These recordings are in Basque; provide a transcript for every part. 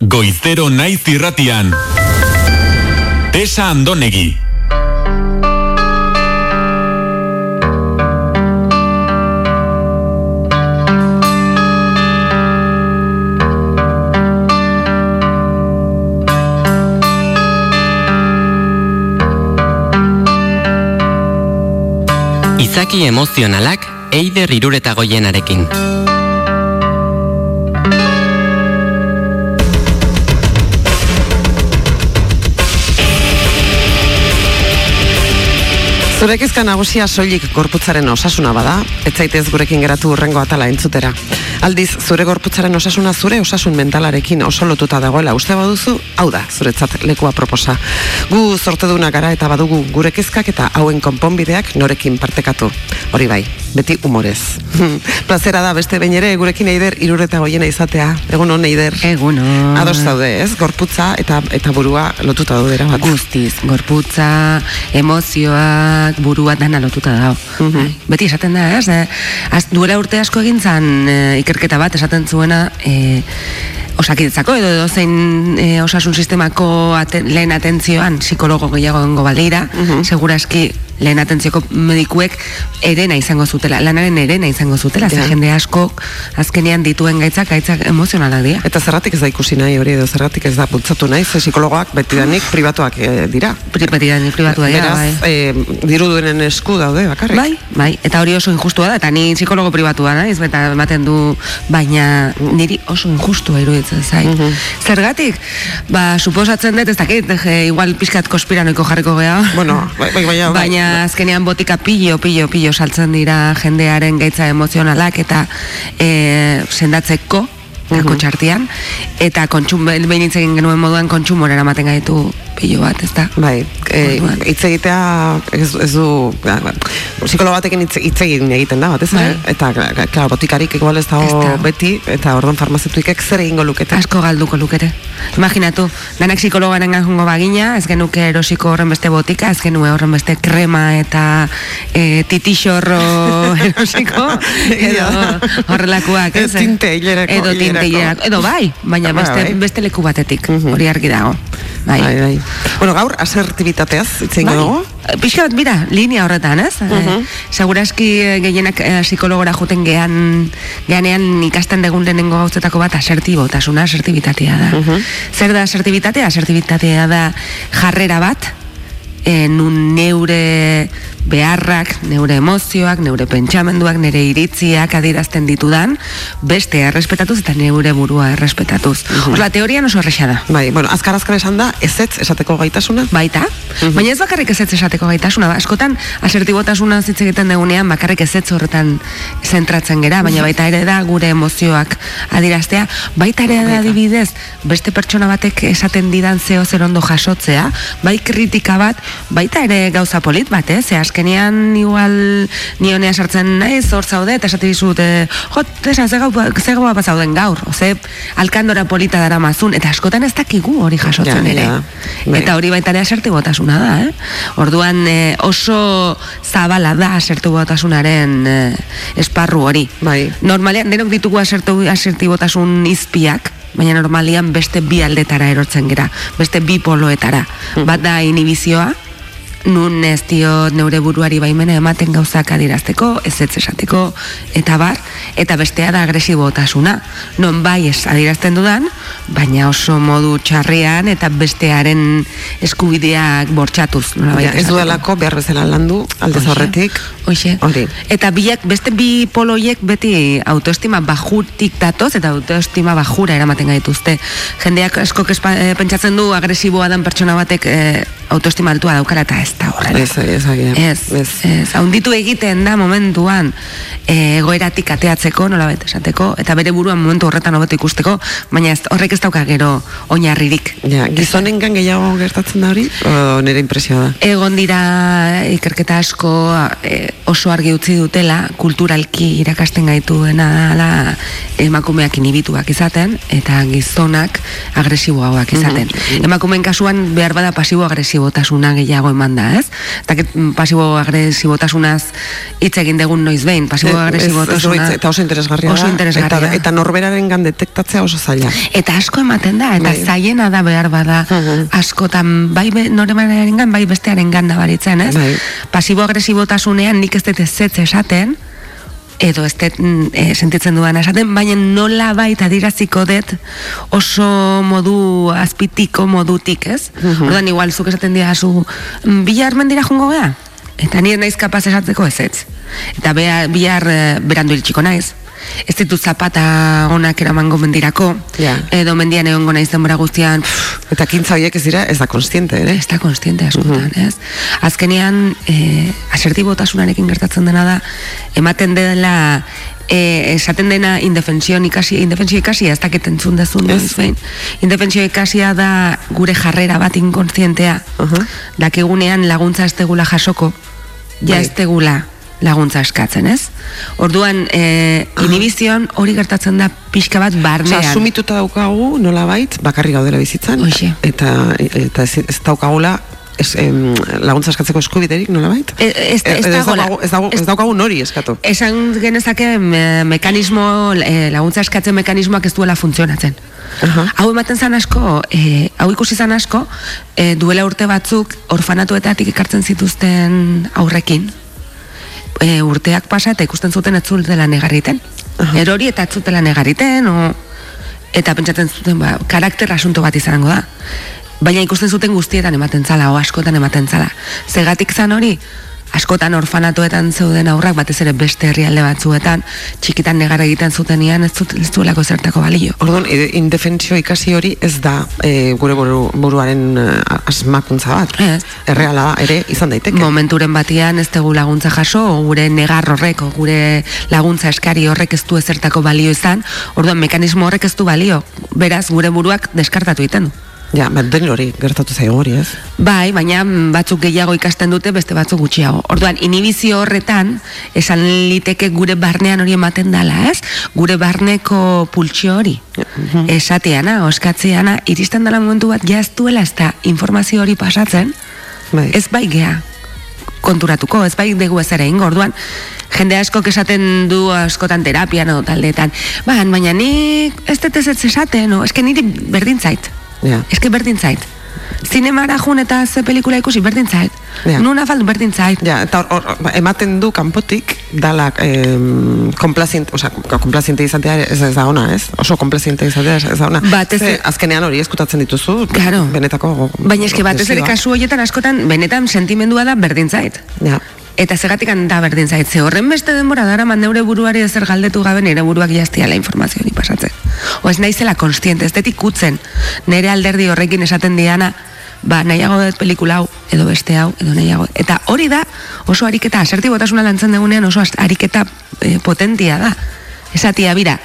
Goizero naiz irratian. Tesa Andonegi. Izaki emozionalak eider irureta Zure kezka nagusia soilik gorputzaren osasuna bada, ez zaitez gurekin geratu urrengo atala entzutera. Aldiz, zure gorputzaren osasuna zure osasun mentalarekin oso lotuta dagoela uste baduzu, hau da, zuretzat lekua proposa. Gu zorteduna gara eta badugu gure kezkak eta hauen konponbideak norekin partekatu. Hori bai, beti humorez. Plazera da beste behin ere gurekin eider irureta goiena izatea. Egun hon eider. Egun hon. Ados zaude, ez? Gorputza eta eta burua lotuta daude erabat. Guztiz, gorputza, emozioak, burua dana lotuta dago. Mhm. Beti esaten da, ez? Eh, az, duela urte asko egin zan eh, ikerketa bat esaten zuena eh, osakidetzako edo edo zein eh, osasun sistemako aten, lehen atentzioan psikologo gehiago gongo balira, Mhm. seguraski lehen atentzioko medikuek erena izango zutela, lanaren erena izango zutela, Ja. jende asko azkenean dituen gaitzak, gaitzak emozionalak dira. Eta zerratik ez da ikusi nahi hori edo zerratik ez da bultzatu nahi, ze psikologoak betidanik pribatuak eh, dira. Pri- Beti da, ni pribatu da, Beraz, bai. eh, diru duenen esku daude bakarrik. Bai, bai, eta hori oso injustua da, eta ni psikologo pribatua naiz, eta ematen du, baina niri oso injustua iruditzen zait. Mhm. Zergatik? Ba, suposatzen dut, ez dakit, je, igual pixkat konspiranoiko jarriko gea. Bueno, bai, bai, bai, bai. Baina azkenean botika pillo, pillo, pillo saltzen dira jendearen gaitza emozionalak eta e, sendatzeko, eta Mhm. txartian, eta kontsum, behin genuen moduan kontsumora eramaten gaitu pillo bat, ez da? Bai, eh, Orduan. hitz egitea ez, ez du, ba, ba, psikologo batekin hitz, egin egiten da, batez Bai. eta, kla- kla- klar, botikarik igual ez dago beti, eta orduan farmazituikek zer egingo lukete. Asko galduko lukete. Imaginatu, danak psikologaren jungo bagina, ez genuke erosiko horren beste botika, ez genue horren beste krema eta e, titixorro erosiko, edo horrelakoak, ez? Ez, tinte hilerako, Edo tinte hilerako. hilerako. Edo bai, baina Bai, beste, bai. beste leku batetik, Mhm. hori argi dago. Bai. Bai, bai. Bueno, gaur asertibitateaz hitz egingo dugu. Pixka bat, mira, linea horretan, ez? Mhm. Eh, Seguraski eh, gehienak eh, psikologora juten gean, geanean ikasten degun lehenengo gauzetako bat asertibotasuna, asertibitatea da. Mhm. Zer da asertibitatea? Asertibitatea da jarrera bat, eh, nun neure beharrak, neure emozioak, neure pentsamenduak, nire iritziak adirazten ditudan, beste errespetatuz eta neure burua errespetatuz. Mhm. Osla, teorian oso erresa da. Bai, bueno, azkar azkar esan da, ezetz esateko gaitasuna. Baita, baina ez bakarrik ezetz esateko gaitasuna, ba, askotan asertibotasuna hitz egiten dugunean bakarrik ezetz horretan zentratzen gera, baina baita ere da gure emozioak adiraztea, baita ere da adibidez, beste pertsona batek esaten didan zeo zer ondo jasotzea, bai kritika bat, baita ere gauza polit bat, eh? ze azkenean igual nionea sartzen naiz, hor zaude, eta esate dizut, eh, jo, tesa, ze gau, ze gau pasauden gaur, oze, alkandora polita dara mazun, eta askotan ez dakigu hori jasotzen Ja, ere. ja, bai. Eta hori baita ere asertibotasuna da, eh? Orduan eh, oso zabala da asertibotasunaren eh, esparru hori. Bai. Normalean denok ditugu asertu, asertibotasun izpiak, baina normalian beste bi aldetara erortzen gera, beste bi poloetara. Bat da inhibizioa, nun ez dio neure buruari baimena ematen gauzak adirazteko, ez ez esateko, eta bar, eta bestea da agresibotasuna. Non bai ez adirazten dudan, baina oso modu txarrean eta bestearen eskubideak bortxatuz. nolabait Ja, ez duelako behar bezala landu, aldez horretik. Hoxe. Hori. Eta biak, beste bi poloiek beti autoestima bajutik datoz eta autoestima bajura eramaten gaituzte. Jendeak asko pentsatzen du agresiboa dan pertsona batek eh, autoestima altua daukala eta ez da horrela. Ez, ez, agian. Ez, Ez. ez, haunditu egiten da momentuan eh, egoeratik ateatzeko, nolabait esateko, eta bere buruan momentu horretan hobeto ikusteko, baina ez, horrek ez dauka gero oinarririk. Ja, gizonengan gehiago gertatzen da hori? O nire impresioa da? Egon dira ikerketa asko e, oso argi utzi dutela kulturalki irakasten gaituena dela emakumeak inhibituak izaten eta gizonak agresiboagoak izaten. Emakumeen kasuan behar bada pasibo agresibo agresibotasuna gehiago eman da, ez? Eta pasibo agresibotasunaz hitz egin degun noiz behin, pasibo Ez- ez- agresibotasuna... ez- eta oso interesgarria Oso da, interesgarria. eta, eta norberaren gan detektatzea oso zaila Eta asko ematen da, eta Bai. zaiena da behar bada, Mhm. askotan, bai be, noremaren gan, bai bestearen gan nabaritzen, ez? Bai. Pasibo-agresibotasunean nik ez dut ezetz esaten, edo ez dut mm, eh, sentitzen dudan esaten, baina nola baita adiraziko dut oso modu azpitiko modutik, ez? Mhm. Orduan, igual, zuk esaten dira zu, "Mm, bihar mendira jungo gea? Eta ni ez naiz kapaz esatzeko ez ez. Eta bea, bihar eh, berandu iritsiko naiz. Ez ditut zapata onak eramango mendirako, Ja. edo mendian egongo naiz denbora guztian, pff, eta kintza horiek ez dira ez da konstiente ere ez da konstiente askotan, ez? Azkenean, e, asertibotasunarekin gertatzen dena da, ematen dela, e, esaten dena indefensio ikasi, indefensio ikasia, ez dakit entzun dezun, Ez. behin. Indefensio ikasia da gure jarrera bat inkonstientea, Aha. dakigunean laguntza ez tegula jasoko, ja Bai. ez tegula laguntza eskatzen, ez? Orduan, e, inibizion hori gertatzen da pixka bat barnean. Osea, sumituta daukagu, nola bait, bakarri gaudela bizitzan, Hoxe. eta, eta ez, ez daukagula ez, em, laguntza eskatzeko eskubiderik, nola bait? E- ez- ez ez, daukagu, ez, daukagu, ez daukagu nori eskatu. Esan genezake me, mekanismo, e, laguntza eskatzen mekanismoak ez duela funtzionatzen. Aha. Hau ematen zan asko, e, hau ikusi zan asko, e, duela urte batzuk orfanatuetatik ekartzen zituzten aurrekin. E, urteak pasa eta ikusten zuten ez zutela negarriten. Aha. Erori eta ez zutela negarriten, o, eta pentsatzen zuten, ba, karakter asunto bat izango da. Baina ikusten zuten guztietan ematen zala, o askotan ematen zala. Zegatik zan hori, askotan orfanatuetan zeuden aurrak, batez ere beste herrialde batzuetan, txikitan negar egiten zutenian ez, zut, ez duelako zertako balio. Orduan, e, indefensio ikasi hori ez da e, gure buru, buruaren eh, asmakuntza bat. Ez. Erreala da, ere izan daiteke. Momenturen batean ez dugu laguntza jaso, gure negar horrek, gure laguntza eskari horrek ez du ezertako balio izan, orduan mekanismo horrek ez du balio. Beraz, gure buruak deskartatu egiten du. Ja, bat den hori gertatu zaigu hori, ez? Bai, baina batzuk gehiago ikasten dute, beste batzuk gutxiago. Orduan, inhibizio horretan, esan liteke gure barnean hori ematen dala, ez? Gure barneko pultsio hori. Esateana, oskatzeana, iristen dela momentu bat, ja ez da informazio hori pasatzen, Bai. ez bai gea konturatuko, ez bai dugu ez ere ingo, orduan, jende askok esaten du askotan terapian o taldeetan, ba, baina nik ez dut ez esaten, o, eske niri berdin zait. Ja. Eske berdin zait. Zinemara jun eta ze pelikula ikusi berdin zait. Ja. Nuna faldu berdin zait. Ja, eta hor, hor, ba, ematen du kanpotik dalak em, komplaziente, osea, komplaziente izatea ez, ez da ona, ez? Oso komplaziente izatea ez ez da ona. Batez Ze, azkenean hori eskutatzen dituzu, Claro. benetako Baina eske batez ere kasu horietan askotan benetan sentimendua da berdin zait. Ja. Eta zegatik da berdin zait, ze horren beste denbora dara man neure buruari ezer galdetu gabe nire buruak jaztiala informazio hori pasatzen. O ez naizela konstiente, ez dut ikutzen nire alderdi horrekin esaten diana, ba, nahiago dut pelikula hau, edo beste hau, edo nahiago. Eta hori da, oso ariketa, asertibotasuna lantzen dugunean oso ariketa eh, potentia da. Esatia, bira,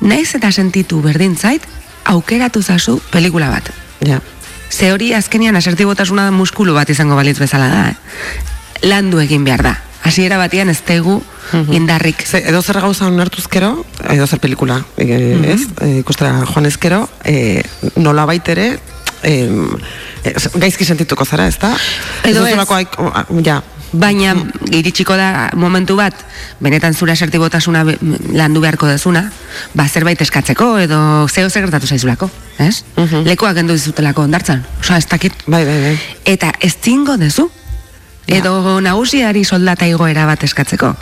naiz eta sentitu berdin zait, aukeratu zazu pelikula bat. Ja. Ze hori azkenean asertibotasuna da muskulu bat izango balitz bezala da, eh? Landu egin behar da. Hasiera batean ez tegu indarrik. Ze, edo zer gauza onartuzkero, edo zer pelikula, e, Mhm. ez? E, ikustera joan ezkero, e, nola baitere, e, gaizki sentituko zara, ez da? Edo ez. duzulako aik- a, ja, Baina iritsiko da momentu bat, benetan zure asertibotasuna be- landu beharko dezuna, ba zerbait eskatzeko edo zeo zer gertatu zaizulako, ez? Mhm. Lekuak kendu dizutelako ondartzan. Osa, ez dakit. bai, bai, bai. Eta ez zingo dezu. Edo nagusiari soldata igoera bat eskatzeko.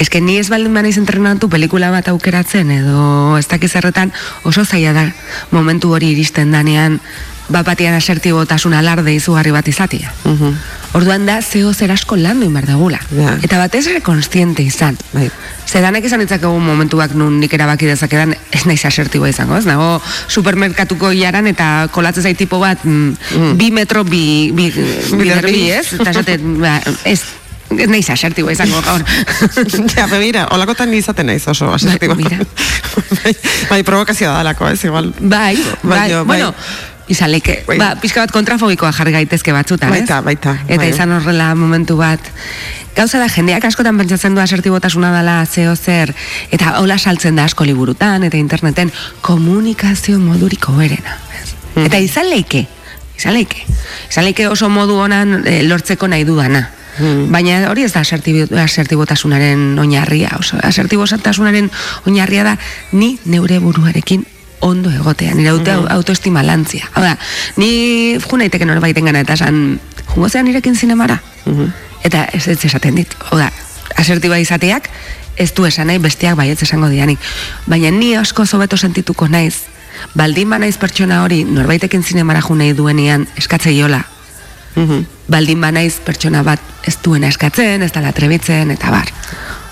Eske ni ez baldin banaiz entrenatu pelikula bat aukeratzen edo ez dakiz zerretan oso zaila da momentu hori iristen danean bat batean asertibotasun alarde izugarri bat izatea. Mhm. Orduan da zeo zer asko landu inbar dagula. Ja. Eta batez ere konstiente izan. Bai. Zedanek izan ditzakegu momentuak nun nik erabaki dezakedan ez naiz asertiboa izango, ez? Nago supermerkatuko iaran eta kolatzen zait tipo bat mm, bi metro bi, bi, bider bi. bi, ez? Eta esate, ba, ez, ez naiz asertiboa izango gaur. ja, be, mira, olakotan ni izaten naiz oso asertibo. mira. bai, bai, provokazioa dalako, ez, igual. bai, bai, bai. bueno, izan leke, Bai. ba, pixka bat kontrafobikoa jarri gaitezke batzutan, ez? Baita, baita, Eta bai. izan horrela momentu bat. Gauza da, jendeak askotan pentsatzen du asertibotasuna dela zeo zer, eta hola saltzen da asko liburutan, eta interneten, komunikazio moduriko berena. Hmm. Eta izan leike, Izan leike. Izan leike oso modu honan eh, lortzeko nahi dudana. Baina hori ez da asertibo- asertibotasunaren oinarria. Oso, asertibotasunaren oinarria da ni neure buruarekin ondo egotea, nire auto, autoestima lantzia. Hau da, ni ju naiteke norbaiten gana eta esan, jungo zean nirekin zinemara? Eta ez ez esaten dit. Hau da, asertiba izateak ez du esan nahi besteak baietz esango dianik. Baina ni asko zobeto sentituko naiz, baldin ba naiz pertsona hori norbaitekin zinemara jo nahi duenean eskatzeiola, baldin ba naiz pertsona bat ez duena eskatzen, ez dala trebitzen, eta bar.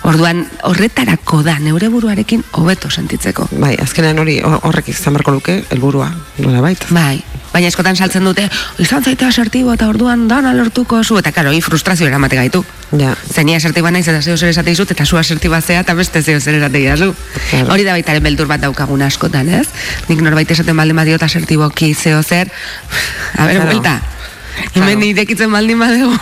Orduan, horretarako da, neure buruarekin hobeto sentitzeko. Bai, azkenean hori hor- horrek izan beharko luke, helburua, nola bait. Bai, baina eskotan saltzen dute, izan zaite asertibo eta orduan dana lortuko zu, eta karo, hi frustrazio eramate gaitu. Ja. Zeni asertiba naiz eta zeo zer esate dizut, eta zu asertiba zea eta beste zeo zer esate didazu. Claro. Hori da baitaren beldur bat daukagun askotan, ez? Nik norbait esaten baldin badiot asertiboki zeo zer, a ber, Claro. Claro. Hemen irekitzen baldin badegu.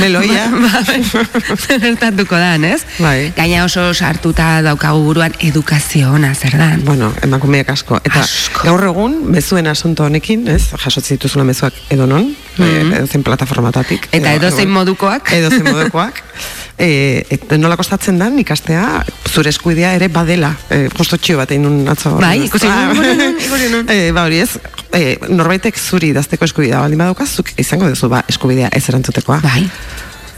Meloia. Ba, ba, gertatuko dan, ez? Bai. Gaina oso sartuta daukagu buruan edukazio ona zer dan. Bueno, emakumeak asko. Eta Asko. gaur egun, mezuen asunto honekin, ez? Jasotzen dituzula mezuak edo non, mm edozein plataformatatik. Eta edo- edozein edo- modukoak. Edozein modukoak. E, et, nola kostatzen da, ikastea zure eskuidea ere badela. E, justo txio bat egin nun atzo. Bai, Ez? ikusi e, ba hori ez, e, norbaitek zuri idazteko eskubidea baldin badaukaz, zuk izango duzu ba, eskubidea ez erantzutekoa. Bai.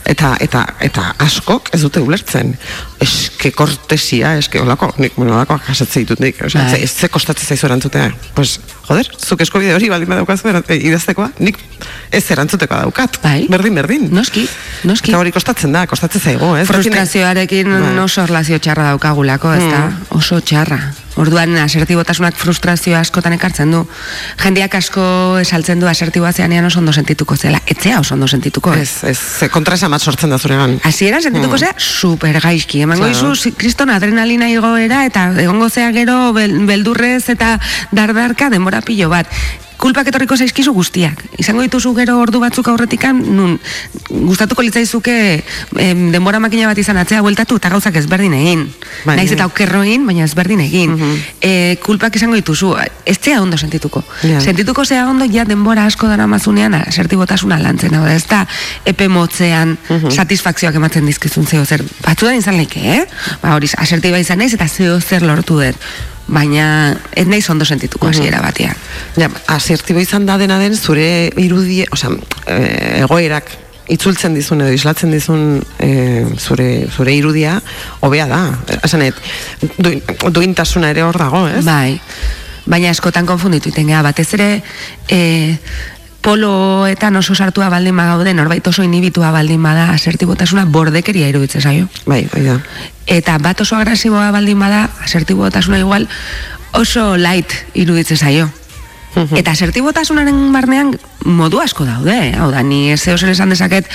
Eta, eta, eta askok ez dute ulertzen. Eske kortesia, eske olako, nik, bueno, olakoak jasatze ditut nik. Osea, Bai. ze, ez ze kostatzen zaizu erantzutea. Pues, joder, zuk eskubide hori baldin badaukazu eran- e, idaztekoa, nik ez erantzutekoa daukat. Bai. Berdin, berdin. Noski, noski. Eta hori kostatzen da, kostatzen zaigu, ez? Frustrazioarekin Bai. oso erlazio txarra daukagulako, ez da? Oso txarra. Orduan asertibotasunak frustrazio askotan ekartzen du. Jendeak asko esaltzen du asertiboa zeanean oso ondo sentituko zela. Etzea oso ondo sentituko. Ez, ez, ze kontraesan bat sortzen da zuregan. Hasieran sentituko zea super gaizki. Emango Hmm. Claro. izu kriston adrenalina igoera eta egongo zea gero bel- beldurrez eta dardarka denbora pilo bat. Kulpak etorriko zaizkizu guztiak. Izango dituzu gero ordu batzuk aurretikan, nun gustatuko litzaizuke em, denbora makina bat izan atzea bueltatu eta gauzak ezberdin egin. Bai, Naiz eta okerro egin, baina ezberdin egin. e, kulpak izango dituzu, ez zea ondo sentituko. Ja. Sentituko zea ondo ja denbora asko dara mazunean asertibotasuna lantzen, hau da, ez da epe motzean satisfakzioak ematen dizkizun zeo zer. Batzudan izan leike, eh? Ba, hori, asertiba izan naiz eta zeo zer lortu dut. Baina ez naiz ondo sentituko hasiera batean. Ja, asertibo izan da dena den zure irudie, osea, e, egoerak itzultzen dizun edo islatzen dizun e, zure, zure irudia hobea da. Esanet, duin, duintasuna ere hor dago, ez? Bai. Baina askotan konfunditu iten batez ere e, poloetan oso sartua baldin bagaude, norbait oso inibitua baldin bada asertibotasuna bordekeria iruditzen zaio. Bai, hori da. Eta bat oso agresiboa baldin bada, asertibotasuna igual oso light iruditzen zaio. Eta asertibotasunaren barnean modu asko daude, eh? hau da, ni ez zer esan dezaket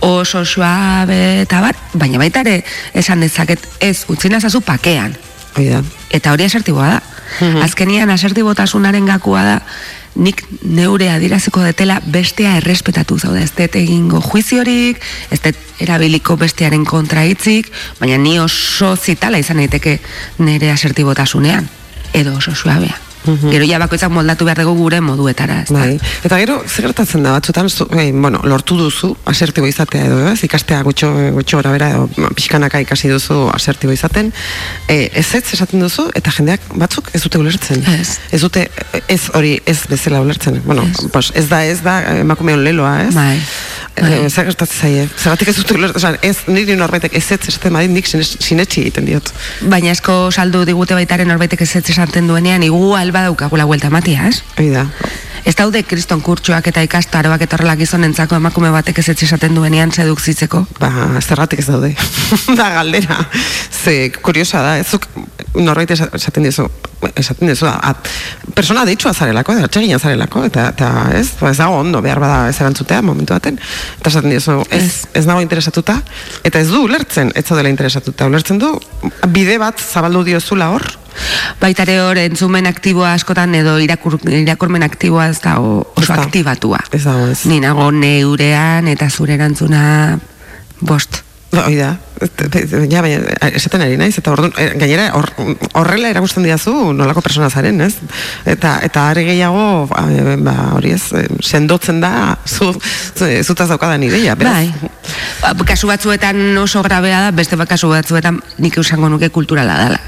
oso suabe eta bat, baina baita ere esan dezaket ez utzi nazazu pakean. Hori da. Eta hori asertiboa da. Azkenian asertibotasunaren gakua da nik neure adiraziko detela bestea errespetatu zaude. Ez dut egingo juiziorik, ez dut erabiliko bestearen kontra hitzik, baina ni oso zitala izan daiteke nire asertibotasunean. Edo oso suabea. Gero ja bakoitzak moldatu behar dugu gure moduetara, ez? Bai. Eta gero, zer gertatzen da batzutan, zu, eh, bueno, lortu duzu asertibo izatea edo, ez? Ikastea gutxo, gutxo gora bera, edo pixkanaka ikasi duzu asertibo izaten, e, ez ez esaten duzu, eta jendeak batzuk ez dute ulertzen. Ez. Ez dute, ez hori, ez bezala ulertzen. Bueno, Ez. pues ez da, ez da, emakumeon leloa, ez? Bai. Bai. E, zer gertatzen zaie? Zergatik ez dute ulertzen, oza, ez, niri norbaitek ez ez esaten badin, nik sinetxi egiten diot. Baina esko saldu digute baitaren norbaitek ez ez esaten duenean, igual badaukagula huelta matia, ez? Hori da. Ez daude kriston kurtsuak eta ikastaroak eta horrela gizonentzako emakume batek ez esaten duenean sedukzitzeko. Ba, zergatik ez daude. da galdera. Ze, kuriosa da, ez zuk norbait esa- esaten dizu, esaten dizu, a, persona deitxua zarelako, eta atsegina zarelako, eta, eta ez, ba, ez dago ondo, behar bada ez erantzutea momentu baten, eta esaten dizu, ez, ez nago interesatuta, eta ez du ulertzen, ez zaudela interesatuta, ulertzen du, bide bat zabaldu diozula hor, Baitare hor entzumen aktiboa askotan edo irakur, irakurmen aktiboa ez da o- Ez oso aktibatua. Ez dago, ez. Ni nago neurean eta zure erantzuna bost. Ba, Hoi da, ja, baina, esaten ari naiz, eta orduan, eh, gainera, hor, horrela erakusten diazu nolako persona zaren, ez? Eta, eta are gehiago, ba, eh, ba, hori ez, eh, sendotzen da, zu, zu, zutaz daukadan ideia, beraz. Bai. Ba, kasu batzuetan oso grabea da, beste ba- kasu batzuetan nik esango nuke kulturala dela.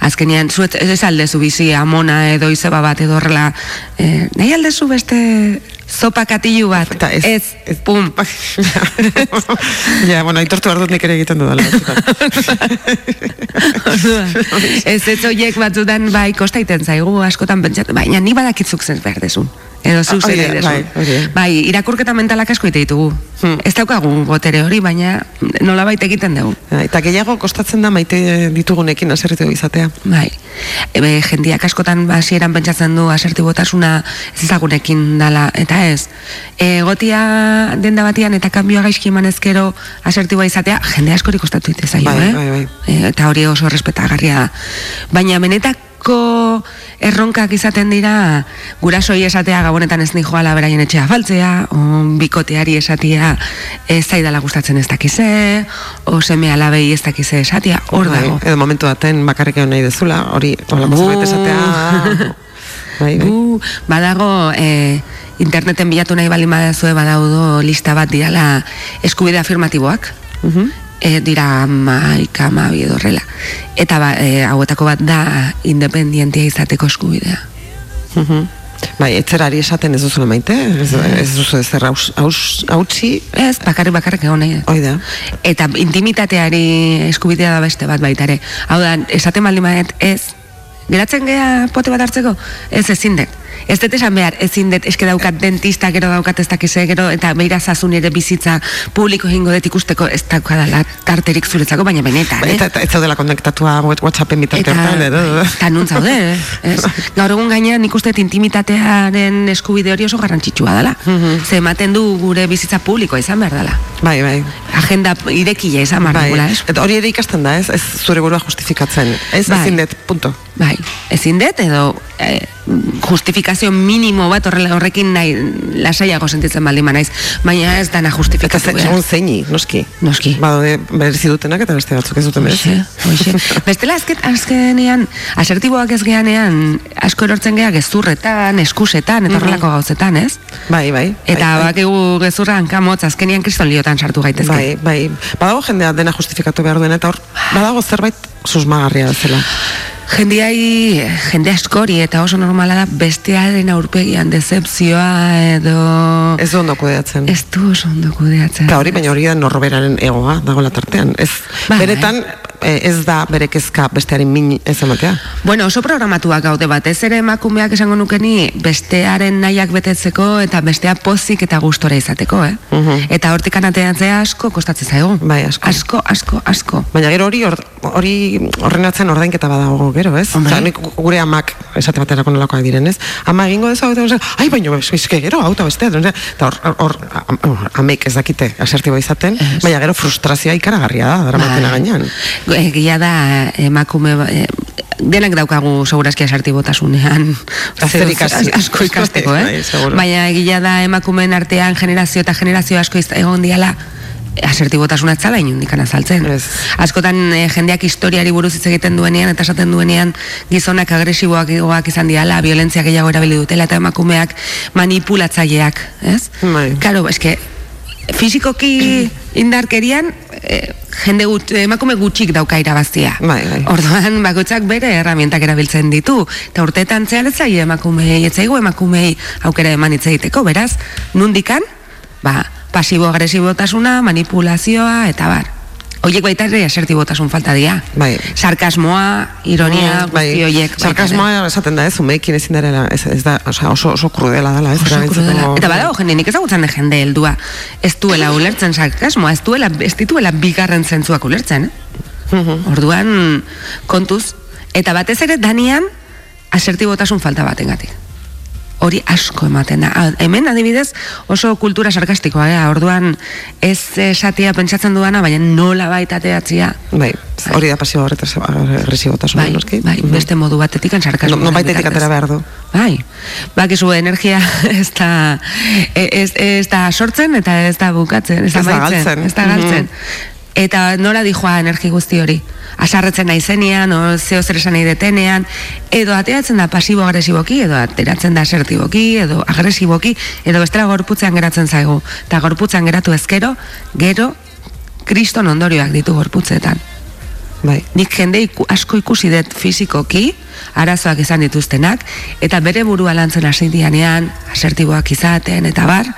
Azkenean, zuet, ez aldezu bizi amona edo izeba bat edo horrela, eh, nahi aldezu beste zopa katilu bat, Eta ez, ez, ez- pum. ja, bueno, aitortu behar dut nik ere egiten dudala. Ez ez oiek batzutan bai kostaiten zaigu askotan pentsatu, baina ni badakitzuk zen behar dezun. Edo zu Ah, hori zer da, nahi bai. Bai, irakurketa mentalak asko ite ditugu. Hmm. Ez daukagu botere hori, baina nola egiten dugu. Ja, eta gehiago kostatzen da maite ditugunekin aserritu izatea. Bai. Ebe, jendiak askotan hasieran pentsatzen du asertibotasuna ez ezagunekin dala, eta ez. Egotia denda batian eta kanbioa gaizki eman ezkero asertiboa izatea, jende askori kostatu ite zaio, Bai, eh? bai, bai. E, eta hori oso respetagarria da. Baina benetako erronkak izaten dira gurasoi esatea gabonetan ez nijoala beraien etxea faltzea, o bikoteari esatia ez zaidala gustatzen ez dakize, o seme alabei ez dakize esatia, hor Bai, dago. Edo momentu baten bakarrik egon nahi dezula, hori, holako zerbait esatea. bai, bai. Bu, badago e, interneten bilatu nahi baldin badazue badaudo lista bat dirala eskubide afirmatiboak. Mhm. E, dira amaika amabi edo horrela. Eta ba, e, hauetako bat da independientia izateko eskubidea. Mhm. Bai, etzerari esaten ez duzula maite, ez, ez duzu haus- hautsi, Ez, bakarrik bakarrik egon nahi. hoi da. Eta intimitateari eskubidea da beste bat baita ere. Hau da, esaten baldin badet, ez, geratzen gea pote bat hartzeko, ez ezin dut. Ez dut esan behar, ezin dut, eske daukat dentista, gero daukat ez dakize, gero, eta beira zazun ere bizitza publiko jingo dut ikusteko, ez daukadala tarterik zuretzako, baina benetan, eh? Eta, eta ez zaudela konektatua what- Whatsappen bitarte hortan, edo. eta nun zaude, eh? ez? Gaur egun gainean nik uste intimitatearen eskubide hori oso garrantzitsua dela. Mhm. Ze ematen du gure bizitza publikoa izan behar dela. Bai, bai. Agenda irekia izan behar Bai, dugula, ez? eta hori ere ikasten da, ez? Ez zure burua justifikatzen. Ez Bai. ezin dut, punto. Bai, ezin dut edo eh, justifikazio minimo bat horrela horrekin nahi lasaiago sentitzen baldin naiz, baina ez dana Eta justifikatu behar. segun zeini, noski. Noski. Badaude berezi dutenak eta beste batzuk ez duten berezi. Bestela azket, azkenean, asertiboak ez geanean, asko erortzen gea gezurretan, eskusetan, eta horrelako gauzetan, ez? Bai, bai. Eta bai, bai. bakigu gezurra hankamotz, azkenean kriston liotan sartu gaitezke. Bai, bai. Badago jendea dena justifikatu behar duena, eta hor, badago zerbait susmagarria bezala. Jendiai, jende askori eta oso normala da bestearen aurpegian decepzioa edo Ez du ondo kudeatzen. ez du oso ondo kudeatzen. Eta hori, baina hori da norberaren egoa dagoela tartean. Ez, Bai. beretan, eh, ez da bere kezka bestearen min ez ematea. Bueno, oso programatuak gaude batez ere emakumeak esango nukeni bestearen nahiak betetzeko eta bestea pozik eta gustora izateko, eh? Mhm. Eta hortik anateatzea asko kostatzen zaigu. Bai, asko. Asko, asko, asko. Baina gero hori hor- hori horren atzean ordainketa badago gero, ez? Osea, nik gure amak esate baterako nolakoak direnez. Ama egingo dezu eta ai, baina eske gero auto bestea, eta hor, hor, am- am- amek ez dakite asertibo izaten, Ez. baina gero frustrazioa ikaragarria da, dramatena Bai. gainean. Egia da emakume ba- eh, denak daukagu segurazki asartibotasunean asko ikasteko, eh? bai. Baina egia da emakumeen artean generazio eta generazio asko egon diala asertibotasuna ez zala inundikan azaltzen. Ez. Askotan eh, jendeak historiari buruz hitz egiten duenean eta esaten duenean gizonak agresiboak izan diala, violentzia gehiago erabili dutela eta emakumeak manipulatzaileak, ez? Bai. Claro, eske fisikoki indarkerian eh, jende gut, emakume gutxik dauka irabaztia. Bai, bai. Orduan bakoitzak bere herramientak erabiltzen ditu. Eta urteetan zehar ez emakumei, ez zaigu emakumei aukera eman hitz egiteko, beraz, nundikan, ba, pasibo-agresibotasuna, manipulazioa, eta bar. Hoiek baita ere asertibotasun falta dira. Bai. Sarkasmoa, ironia, Mm, bai. hoiek. baita ere. Sarkasmoa esaten da, ez, umeekin ezin darela, ez, ez da, osea, oso, oso krudela dela, ez, Oso krudela. Eta badago jende, nik ezagutzen de jende heldua. Ez duela ulertzen sarkasmoa, ez duela, ez dituela bigarren zentzuak ulertzen, eh? Orduan, kontuz, eta batez ere danian asertibotasun falta batengatik. Hori asko ematen da. Ah, Hemen adibidez oso kultura sarkastikoa, eh? orduan ez esatia pentsatzen duana, baina nola baita teatzia. Bai, hori da pasibo horretaz agresibotasuna, Bai, noski? bai, Mhm. beste modu batetik No, sarkasmoa. no baitetik atera behar du. Bai, bakizu energia ez da, e- ez, ez da sortzen eta ez da bukatzen, ez da Ez da galtzen. ez da galtzen. Eta nola dijoa energi guzti hori? Asarretzen naizenean, o zeo zer esan nahi detenean, edo ateratzen da pasibo-agresiboki, edo ateratzen da asertiboki, edo agresiboki, edo bestela gorputzean geratzen zaigu. Eta gorputzean geratu ezkero, gero, kriston ondorioak ditu gorputzetan. Bai. Nik jende iku, asko ikusi dut fizikoki, arazoak izan dituztenak, eta bere burua lantzen hasi dianean, asertiboak izaten, eta bar,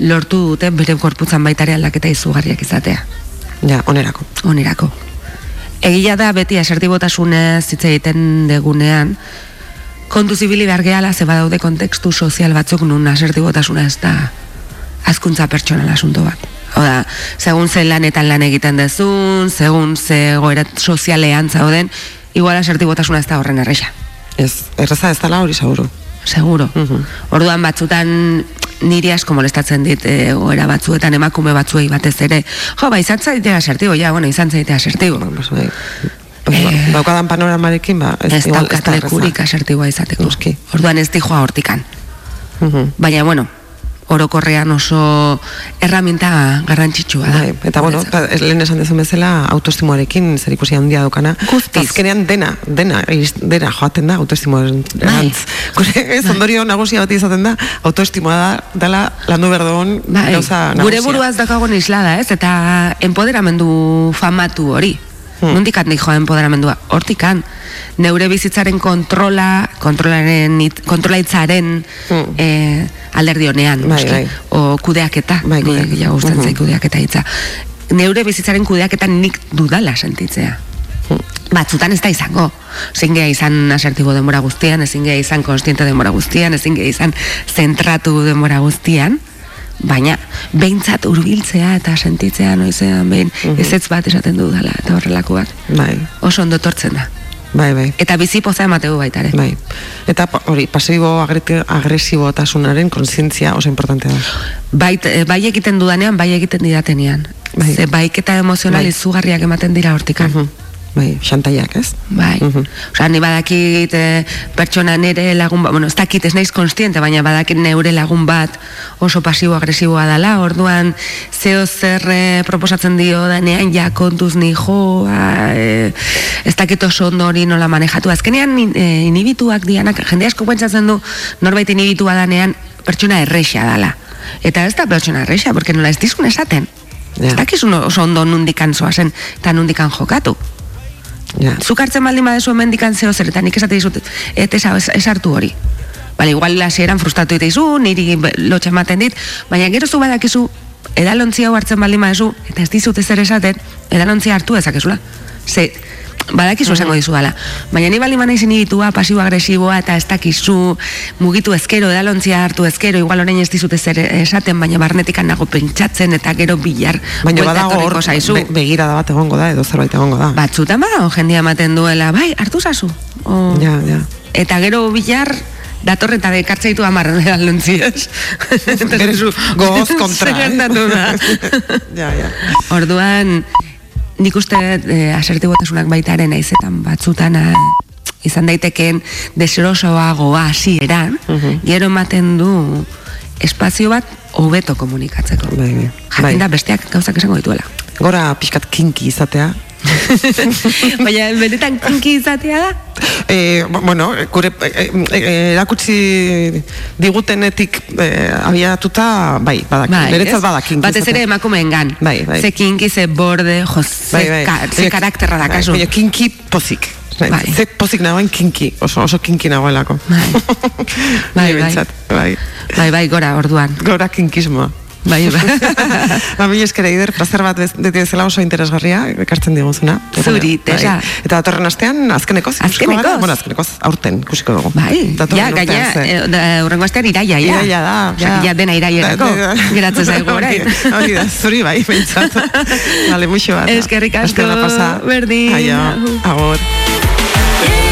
lortu dute bere gorputzan baitare aldaketa izugarriak izatea, Ja, onerako. onerako. Egia da beti asertibotasunez hitz egiten degunean, kontu zibili behar gehala, ze badaude kontekstu sozial batzuk nun asertibotasuna ez da azkuntza pertsonal asunto bat. Oda, segun ze lanetan lan egiten dezun, segun ze goera sozialean zauden, igual asertibotasuna ez da horren erresa. Ez, erraza ez dela hori seguru. Seguro. Mhm. Orduan batzutan niri asko molestatzen dit e, goera batzuetan emakume batzuei batez ere. Jo, ba, izan zaitea asertibo, ja, bueno, izan zaitea asertibo. Pues, bai. Pues, ba, Eh, daukadan panoramarekin, ba, ez, Ez igual, daukat da lekurik asertiboa izateko. Orduan ez dijoa hortikan. Mhm. Baina, bueno, orokorrean oso erraminta garrantzitsua da. Bai, eta bueno, Guretzako. pa- lehen esan dezun bezala autoestimoarekin zer ikusi handia daukana. Guztiz. Azkenean dena, dena, dena joaten da autoestimoaren Bai. Gure ez ondorio nagusia bat izaten da, autoestimoa da, dela landu behar dugun Bai, gauza nagusia. gure buruaz daukagun islada, ez? Eta empoderamendu famatu hori. Hmm. Nondikat nik joa empoderamendua? Hortikan. Neure bizitzaren kontrola, kontrolaren, it- kontrolaitzaren Hmm. eh, alderdi honean, Bai, bai. O kudeaketa, Bai, kudeaketa. gehiago gustatzen Mhm. zait kudeaketa hitza. Neure bizitzaren kudeaketa nik dudala sentitzea. Hmm. Batzutan ez da izango. Ezin geha izan asertibo denbora guztian, ezin geha izan konstiente denbora guztian, ezin geha izan zentratu denbora guztian, baina behintzat hurbiltzea eta sentitzea noizean behin Mhm. ezetz bat esaten dudala eta horrelakoak Bai, oso ondo tortzen da. Bai, bai. Eta bizi poza emateu baita ere. Bai. Eta hori, pasibo agresibotasunaren kontzientzia oso importantea da. Bai, bai egiten dudanean, bai egiten didatenean. Bai. Ze baiketa emozional Bai. izugarriak ematen dira hortikan. Mhm. Bai, xantaiak, ez? Bai. Mhm. Osea, ni badakit eh, pertsona nere lagun bat, bueno, ez dakit ez naiz konstiente, baina badakit neure lagun bat oso pasibo-agresiboa dela, orduan zeo zer eh, proposatzen dio danean ja kontuz ni joa, eh, ez dakit oso ondo hori nola manejatu. Azkenean in- eh, inhibituak dianak, jende asko pentsatzen du norbait inhibitua danean pertsona erresa dala. Eta ez da pertsona erresa, porque nola ez dizun esaten. Ja. Ez dakizun oso ondo nundikan zoazen eta nundikan jokatu. Ja. Zuk hartzen baldin badezu hemendikan zeo zer, eta nik esate dizut, ez hartu hori. Bale, igual hasieran frustratu itaizu, niri lotxa ematen dit, baina gero zu badakizu, edalontzi hau hartzen baldin badezu, eta ez dizut ezer esaten, edalontzia hartu dezakezula. Ze, badakizu esango dizu dala. Baina ni baldin banaiz inibitua, pasibo-agresiboa, eta ez dakizu mugitu ezkero, edalontzia hartu ezkero, igual orain ez dizut ezer esaten, baina barnetikan nago pentsatzen, eta gero bilar Baina badago hor, be, begirada bat egongo da, edo zerbait egongo da. Batzutan badago jendia ematen duela, bai, hartu zazu. O, Ja, ja. Eta gero bilar, datorre eta dekartzaitu amarren edan lontziaz. Gero gogoz kontra, Zer eh? da. Ja, ja. Orduan, nik uste eh, asertibotasunak baitaren naizetan batzutan ah, izan daitekeen deserosoagoa hasieran, Mhm. gero ematen du espazio bat hobeto komunikatzeko. Bai, bai. Jakin da besteak gauzak esango dituela. Gora pixkat kinki izatea. Baina benetan kinki izatea da? E, bueno, gure e, e, erakutsi digutenetik e, abiatuta, bai, badak, beretzat ez? badak kinki Batez ere emakumeengan. Bai, bai. Ze kinki, ze borde, jo, ze, Bai, bai. ka, ze karakterra da bai, kasu. baina kinki pozik. Bai. Bai. Ze pozik nagoen kinki, oso, oso kinki nagoelako. Bai. Bai, bai. bai. Bai, bai, gora, orduan. Gora kinkismoa. Bai, bai. ba, mila esker eider, plazer bat beti bezala oso interesgarria, ekartzen diguzuna. Zuri, bai. Tesa. Eta datorren astean, azkenekoz, ikusiko Azkenekoz? gara? Bueno, azkenekoz, aurten, ikusiko dugu. Bai, Datorren ja, gaina, eh, da, urrengo astean iraia, ja. Iraia da, Osea, ja dena da- geratzen zaigu orain. Hori- da, zuri bai, behintzat. Vale, muixo bat. Eskerrik asko, berdin. Aio, agur.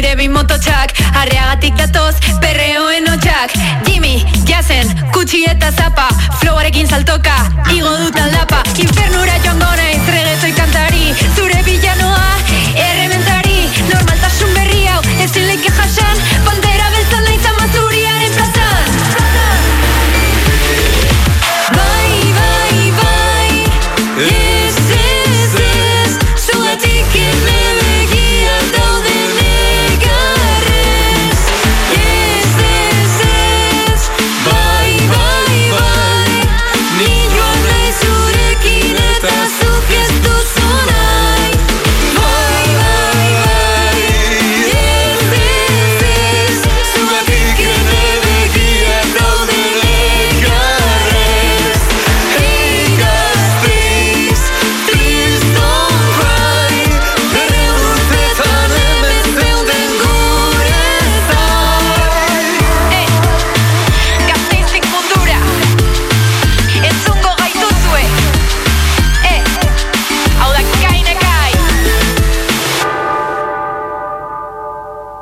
nire bi mototxak Arreagatik datoz, perreoen hotxak. Jimmy, jazen, kutsi eta zapa Flowarekin saltoka, igo dut aldapa. Infernura joango naiz, regetoi kantari Zure villanoa, errementari. Normaltasun berri hau, ezin leike jasan, pantari